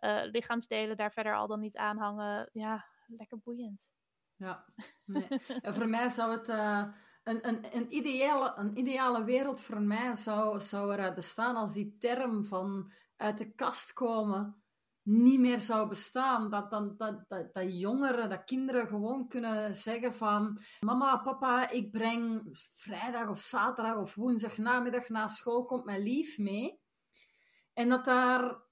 uh, lichaamsdelen daar verder al dan niet aan hangen. Ja, lekker boeiend. Ja, nee. en voor mij zou het uh, een, een, een, ideale, een ideale wereld voor mij zou, zou eruit bestaan als die term van uit de kast komen niet meer zou bestaan. Dat, dat, dat, dat, dat jongeren, dat kinderen gewoon kunnen zeggen van mama, papa, ik breng vrijdag of zaterdag of woensdag namiddag na school komt mijn lief mee. En dat daar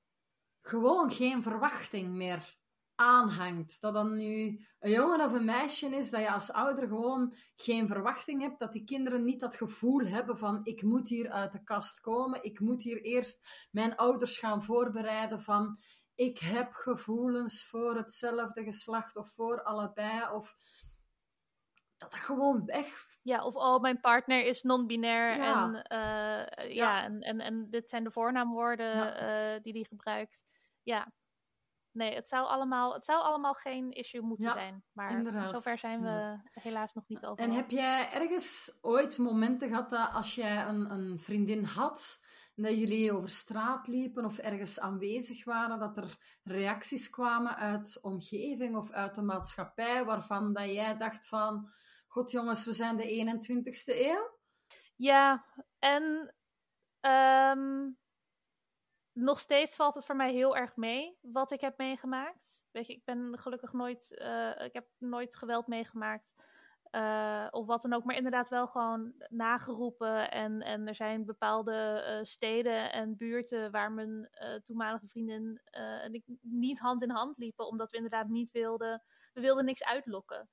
gewoon geen verwachting meer aanhangt. Dat dan nu een jongen of een meisje is, dat je als ouder gewoon geen verwachting hebt, dat die kinderen niet dat gevoel hebben van ik moet hier uit de kast komen, ik moet hier eerst mijn ouders gaan voorbereiden van ik heb gevoelens voor hetzelfde geslacht of voor allebei, of dat dat gewoon weg. Ja, of oh, mijn partner is non-binair en, uh, ja. en, en, en dit zijn de voornaamwoorden ja. uh, die hij gebruikt. Ja, nee, het zou allemaal, het zou allemaal geen issue moeten zijn. Maar inderdaad. zover zijn we helaas nog niet over. En heb jij ergens ooit momenten gehad dat als jij een, een vriendin had, dat jullie over straat liepen of ergens aanwezig waren, dat er reacties kwamen uit omgeving of uit de maatschappij waarvan dat jij dacht van, god jongens, we zijn de 21ste eeuw? Ja, en um, nog steeds valt het voor mij heel erg mee wat ik heb meegemaakt. Weet je, ik ben gelukkig nooit, uh, ik heb nooit geweld meegemaakt. Uh, of wat dan ook, maar inderdaad wel gewoon nageroepen. En, en er zijn bepaalde uh, steden en buurten waar mijn toenmalige vriendin en ik niet hand in hand liepen, omdat we inderdaad niet wilden, we wilden niks uitlokken.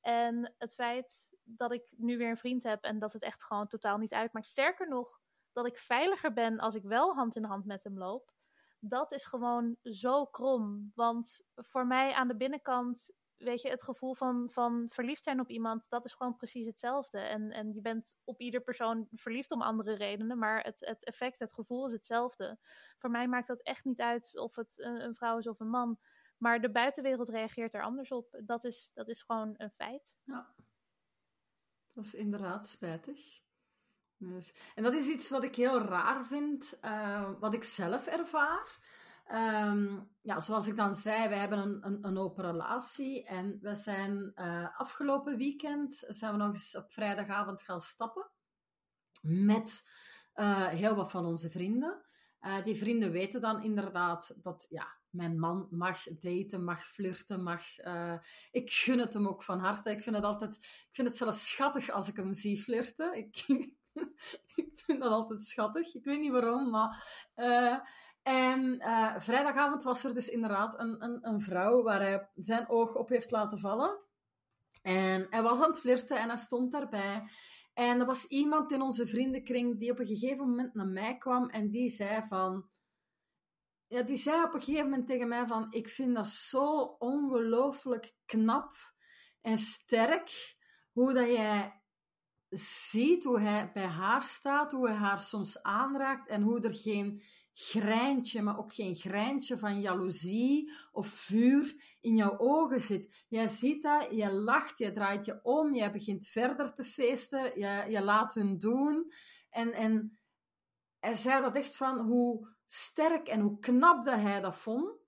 En het feit dat ik nu weer een vriend heb en dat het echt gewoon totaal niet uitmaakt. Sterker nog, dat ik veiliger ben als ik wel hand in hand met hem loop. Dat is gewoon zo krom. Want voor mij aan de binnenkant, weet je, het gevoel van, van verliefd zijn op iemand, dat is gewoon precies hetzelfde. En, en je bent op ieder persoon verliefd om andere redenen, maar het, het effect, het gevoel is hetzelfde. Voor mij maakt dat echt niet uit of het een, een vrouw is of een man. Maar de buitenwereld reageert er anders op. Dat is, dat is gewoon een feit. Ja, dat is inderdaad spijtig. Dus, en dat is iets wat ik heel raar vind, uh, wat ik zelf ervaar. Um, ja, zoals ik dan zei, wij hebben een, een, een open relatie en we zijn uh, afgelopen weekend zijn we nog eens op vrijdagavond gaan stappen met uh, heel wat van onze vrienden. die vrienden weten dan inderdaad dat ja, mijn man mag daten, mag flirten, mag... Ik gun het hem ook van harte. Ik vind het altijd... Ik vind het zelfs schattig als ik hem zie flirten. Ik, ik vind dat altijd schattig. Ik weet niet waarom, maar... Uh, en uh, vrijdagavond was er dus inderdaad een, een, een vrouw waar hij zijn oog op heeft laten vallen. En hij was aan het flirten en hij stond daarbij. En er was iemand in onze vriendenkring die op een gegeven moment naar mij kwam en die zei van ja, die zei op een gegeven moment tegen mij van, ik vind dat zo ongelooflijk knap en sterk, hoe dat jij ziet hoe hij bij haar staat, hoe hij haar soms aanraakt en hoe er geen grijntje, maar ook geen grijntje van jaloezie of vuur in jouw ogen zit. Jij ziet dat, je lacht, je draait je om, je begint verder te feesten, je laat hun doen. En, en hij zei dat echt van hoe sterk en hoe knap dat hij dat vond.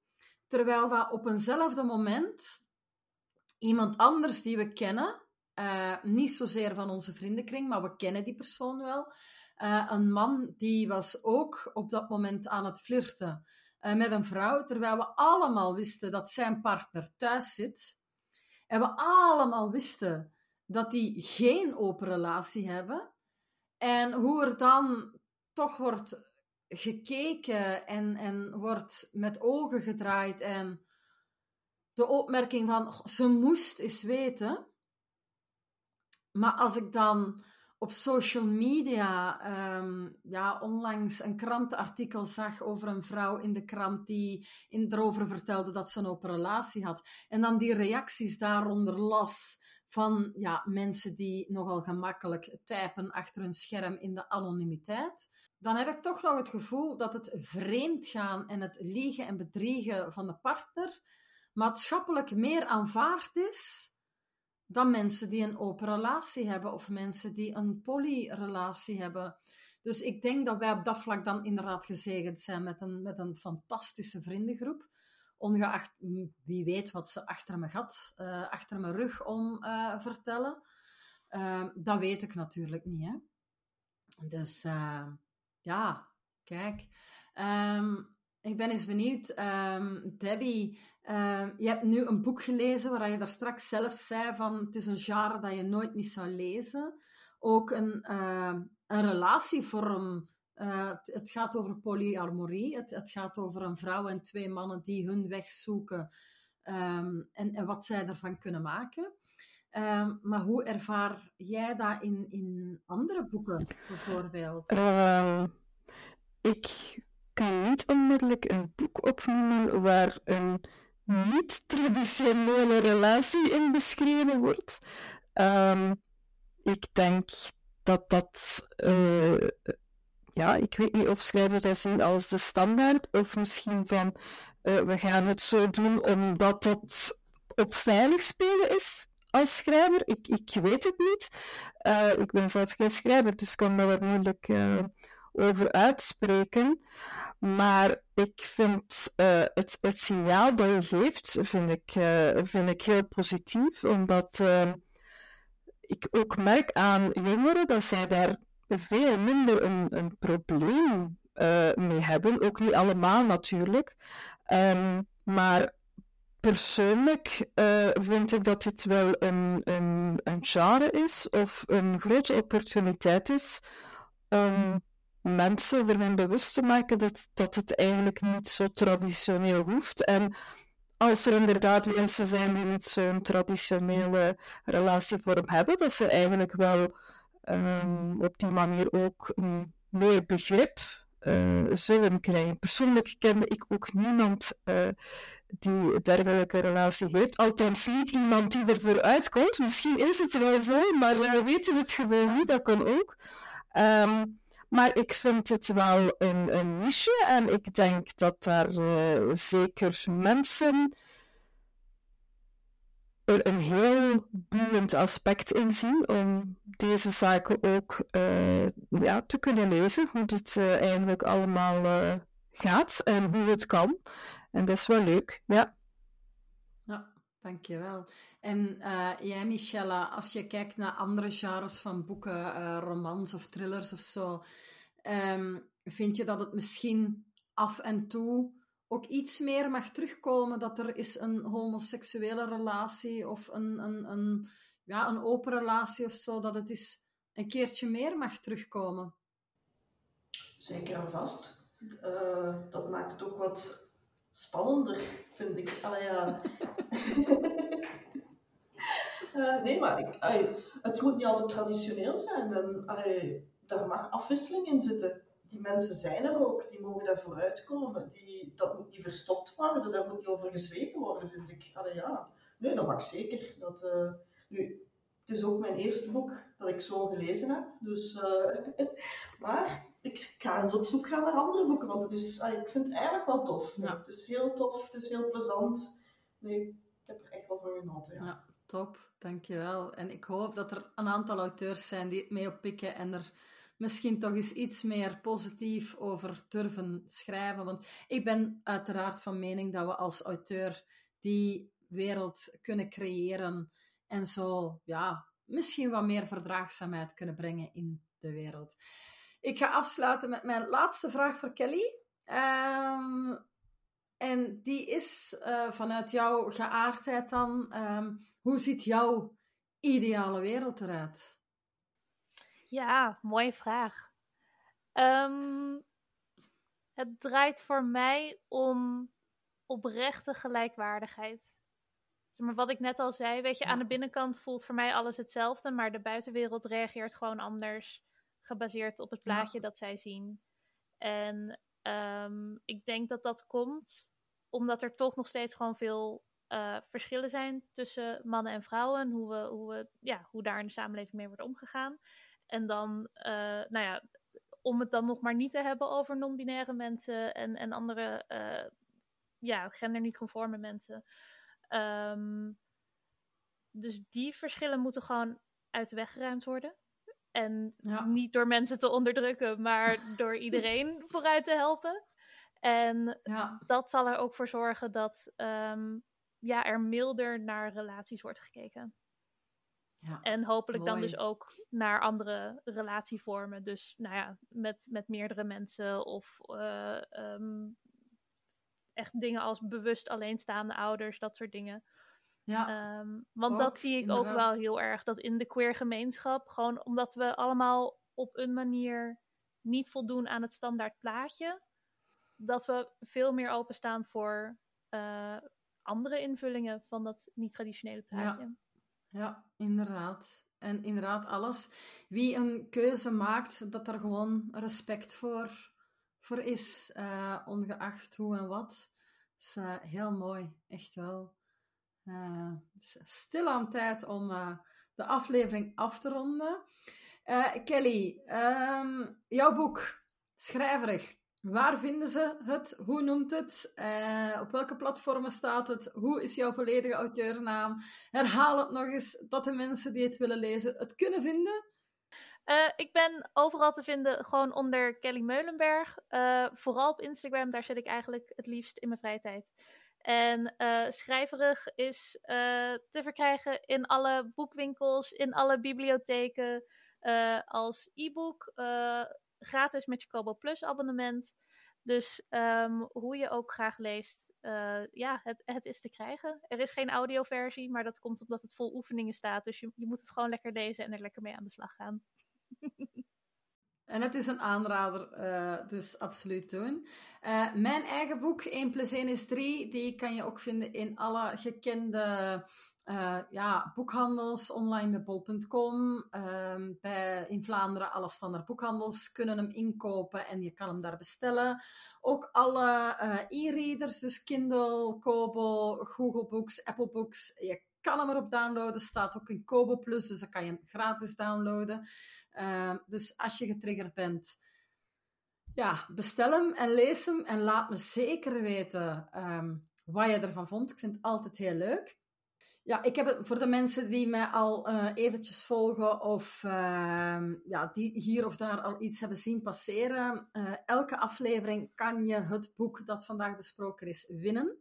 Terwijl dat op eenzelfde moment iemand anders die we kennen, uh, niet zozeer van onze vriendenkring, maar we kennen die persoon wel. Uh, een man die was ook op dat moment aan het flirten uh, met een vrouw, terwijl we allemaal wisten dat zijn partner thuis zit. En we allemaal wisten dat die geen open relatie hebben. En hoe er dan toch wordt gekeken en, en wordt met ogen gedraaid en de opmerking van ze moest eens weten. Maar als ik dan op social media um, ja, onlangs een krantenartikel zag over een vrouw in de krant die in, erover vertelde dat ze een open relatie had. En dan die reacties daaronder las van ja, mensen die nogal gemakkelijk typen achter hun scherm in de anonimiteit dan heb ik toch nog het gevoel dat het vreemd gaan en het liegen en bedriegen van de partner maatschappelijk meer aanvaard is dan mensen die een open relatie hebben of mensen die een polyrelatie hebben. Dus ik denk dat wij op dat vlak dan inderdaad gezegend zijn met een, met een fantastische vriendengroep. Ongeacht wie weet wat ze achter me gaat, uh, achter mijn rug om uh, vertellen. Uh, dat weet ik natuurlijk niet. Hè? Dus ja, kijk. Ehm, ik ben eens benieuwd, um, Debbie. Um, je hebt nu een boek gelezen waar je daar straks zelf zei van het is een genre dat je nooit niet zou lezen. Ook een, een relatievorm. Uh, het, gaat over polyamorie. Het, het, gaat over een vrouw en twee mannen die hun weg zoeken ehm, en, en wat zij ervan kunnen maken. Ehm, maar hoe ervaar jij dat in, in andere boeken, bijvoorbeeld? Ehm, ik kan niet onmiddellijk een boek opnoemen waar een niet-traditionele relatie in beschreven wordt. Ehm, ik denk dat dat, uh, ja, ik weet niet of schrijvers dat zien als de standaard, of misschien van uh, we gaan het zo doen omdat dat op veilig spelen is als schrijver. Ik, ik weet het niet. Uh, ik ben zelf geen schrijver, dus kan daar moeilijk over uitspreken. Maar ik vind uh, het, het signaal dat je geeft, vind ik, uh, vind ik heel positief. Omdat uh, ik ook merk aan jongeren dat zij daar veel minder een, een probleem mee hebben. Ook niet allemaal natuurlijk. Um, maar persoonlijk vind ik dat dit wel een, een, een genre is of een grote opportuniteit is. Mensen ervan bewust te maken dat, dat het eigenlijk niet zo traditioneel hoeft. En als er inderdaad mensen zijn die niet zo'n traditionele relatievorm hebben, dat ze eigenlijk wel um, op die manier ook een meer begrip uh, zullen krijgen. Persoonlijk kende ik ook niemand uh, die dergelijke relatie heeft. Althans, niet iemand die ervoor uitkomt. Misschien is het wel zo, maar we weten het gewoon niet. Dat kan ook. Um, maar ik vind het wel een, een niche en ik denk dat daar uh, zeker mensen er een heel boeiend aspect in zien om deze zaken ook uh, ja, te kunnen lezen. Hoe het uh, eigenlijk allemaal gaat en hoe het kan. En dat is wel leuk, ja. Dankjewel. En uh, jij, Michelle, als je kijkt naar andere genres van boeken, uh, romans of thrillers of zo, um, vind je dat het misschien af en toe ook iets meer mag terugkomen dat er is een homoseksuele relatie of een, een, een, ja, een open relatie of zo, dat het is een keertje meer mag terugkomen? Zeker en vast. Uh, dat maakt het ook wat spannender, vind ik. Allee, ja. Uh, nee, maar ik, het moet niet altijd traditioneel zijn. En, allee, daar mag afwisseling in zitten. Die mensen zijn er ook, die mogen daar vooruitkomen. Die, dat moet niet verstopt worden, daar moet niet over gezwegen worden, vind ik. Allee, ja. Nee, dat mag zeker. Dat, uh, nu, het is ook mijn eerste boek dat ik zo gelezen heb. Dus, uh, maar ik ga eens op zoek gaan naar andere boeken, want het is, allee, ik vind het eigenlijk wel tof. Ja. Het is heel tof, het is heel plezant. Nee, ik heb er echt wel van genoten. Ja. ja. Top, dankjewel. En ik hoop dat er een aantal auteurs zijn die het mee oppikken en er misschien toch eens iets meer positief over durven schrijven. Want ik ben uiteraard van mening dat we als auteur die wereld kunnen creëren en zo, ja, misschien wat meer verdraagzaamheid kunnen brengen in de wereld. Ik ga afsluiten met mijn laatste vraag voor Kelly. Um, en die is uh, vanuit jouw geaardheid dan, um, hoe ziet jouw ideale wereld eruit? Ja, mooie vraag. Um, het draait voor mij om oprechte gelijkwaardigheid. Maar wat ik net al zei, weet je, ja. aan de binnenkant voelt voor mij alles hetzelfde, maar de buitenwereld reageert gewoon anders, gebaseerd op het plaatje ja. dat zij zien. En um, ik denk dat dat komt omdat er toch nog steeds gewoon veel uh, verschillen zijn tussen mannen en vrouwen. Hoe, we, hoe, we, ja, hoe daar in de samenleving mee wordt omgegaan. En dan, uh, nou ja, om het dan nog maar niet te hebben over non-binaire mensen en, en andere uh, ja, gender niet conforme mensen. Um, dus die verschillen moeten gewoon uit de weg geruimd worden. En ja. niet door mensen te onderdrukken, maar door iedereen vooruit te helpen. En ja. dat zal er ook voor zorgen dat um, ja, er milder naar relaties wordt gekeken. Ja, en hopelijk mooi. dan dus ook naar andere relatievormen. Dus nou ja, met, met meerdere mensen of uh, um, echt dingen als bewust alleenstaande ouders, dat soort dingen. Ja, um, want ook, dat zie ik inderdaad. ook wel heel erg. Dat in de queer gemeenschap, gewoon omdat we allemaal op een manier niet voldoen aan het standaard plaatje, dat we veel meer openstaan voor uh, andere invullingen van dat niet-traditionele plaatje. Ja. ja, inderdaad. En inderdaad, alles. Wie een keuze maakt, dat er gewoon respect voor, voor is, uh, ongeacht hoe en wat. is uh, heel mooi, echt wel. Uh, stil aan tijd om de aflevering af te ronden. Kelly, um, jouw boek, Schrijverig. Waar vinden ze het? Hoe noemt het? Op welke platformen staat het? Hoe is jouw volledige auteurnaam? Herhaal het nog eens, dat de mensen die het willen lezen het kunnen vinden. Ik ben overal te vinden gewoon onder Kelly Meulenberg. Vooral op Instagram, daar zit ik eigenlijk het liefst in mijn vrije tijd. En schrijverig is te verkrijgen in alle boekwinkels, in alle bibliotheken, als e-book gratis met je Kobo Plus abonnement. Dus um, hoe je ook graag leest, ja, het, het is te krijgen. Er is geen audioversie, maar dat komt omdat het vol oefeningen staat. Dus je, je moet het gewoon lekker lezen en er lekker mee aan de slag gaan. En het is een aanrader, uh, dus absoluut doen. Uh, mijn eigen boek, 1 plus 1 is 3, die kan je ook vinden in alle gekende uh, ja, boekhandels, online bij bol.com. Uh, bij, in Vlaanderen, alle standaard boekhandels kunnen hem inkopen en je kan hem daar bestellen. Ook alle e-readers, dus Kindle, Kobo, Google Books, Apple Books. Je kan hem erop downloaden, staat ook in Kobo Plus, dus dan kan je hem gratis downloaden. Uh, dus als je getriggerd bent, ja, bestel hem en lees hem en laat me zeker weten um, wat je ervan vond. Ik vind het altijd heel leuk. Ja, ik heb het voor de mensen die mij al uh, eventjes volgen of uh, ja, die hier of daar al iets hebben zien passeren. Uh, elke aflevering kan je het boek dat vandaag besproken is winnen.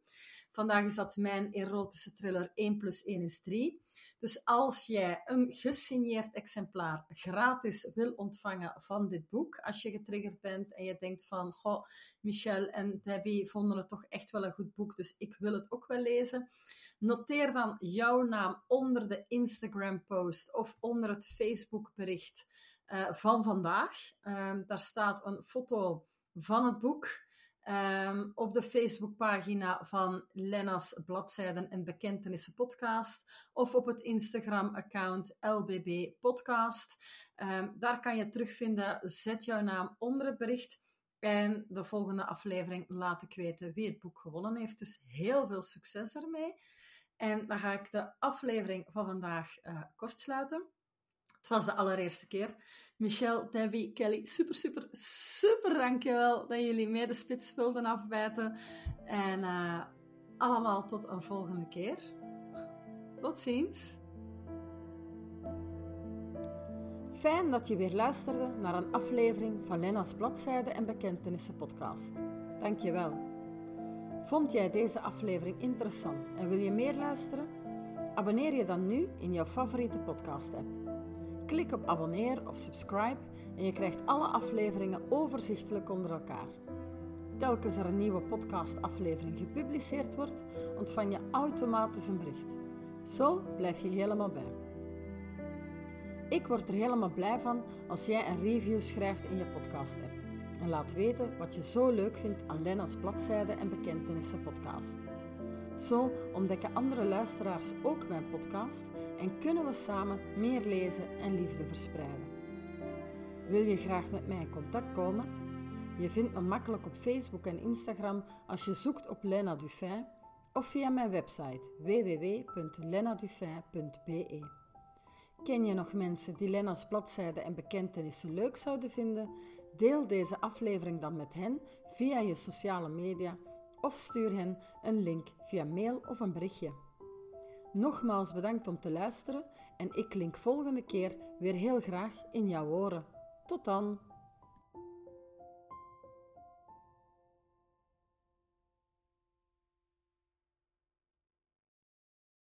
Vandaag is dat mijn erotische thriller 1 plus 1 is 3. Dus als jij een gesigneerd exemplaar gratis wil ontvangen van dit boek, als je getriggerd bent en je denkt van, goh, Michel en Debbie vonden het toch echt wel een goed boek, dus ik wil het ook wel lezen Noteer dan jouw naam onder de Instagram-post of onder het Facebook-bericht uh, van vandaag. Um, daar staat een foto van het boek. Um, op de Facebookpagina van Lena's Bladzijden en Bekentenissen Podcast of op het Instagram-account LBB Podcast. Um, daar kan je terugvinden. Zet jouw naam onder het bericht. En de volgende aflevering laat ik weten wie het boek gewonnen heeft. Dus heel veel succes ermee. En dan ga ik de aflevering van vandaag uh, kort sluiten. Het was de allereerste keer. Michelle, Debbie, Kelly, super, super, super dankjewel dat jullie mee de spits wilden afbijten. En uh, allemaal tot een volgende keer. Tot ziens. Fijn dat je weer luisterde naar een aflevering van Lena's Bladzijde en Bekentenissen podcast. Dankjewel. Vond jij deze aflevering interessant en wil je meer luisteren? Abonneer je dan nu in jouw favoriete podcast-app. Klik op abonneer of subscribe en je krijgt alle afleveringen overzichtelijk onder elkaar. Telkens er een nieuwe podcast-aflevering gepubliceerd wordt, ontvang je automatisch een bericht. Zo blijf je helemaal bij. Ik word er helemaal blij van als jij een review schrijft in je podcast-app en laat weten wat je zo leuk vindt aan Lena's Bladzijde en Bekentenissen podcast. Zo ontdekken andere luisteraars ook mijn podcast en kunnen we samen meer lezen en liefde verspreiden. Wil je graag met mij in contact komen? Je vindt me makkelijk op Facebook en Instagram als je zoekt op Lena Dufin of via mijn website www.lenadufin.be. Ken je nog mensen die Lena's bladzijden en bekentenissen leuk zouden vinden? Deel deze aflevering dan met hen via je sociale media of stuur hen een link via mail of een berichtje. Nogmaals bedankt om te luisteren en ik klink volgende keer weer heel graag in jouw oren. Tot dan!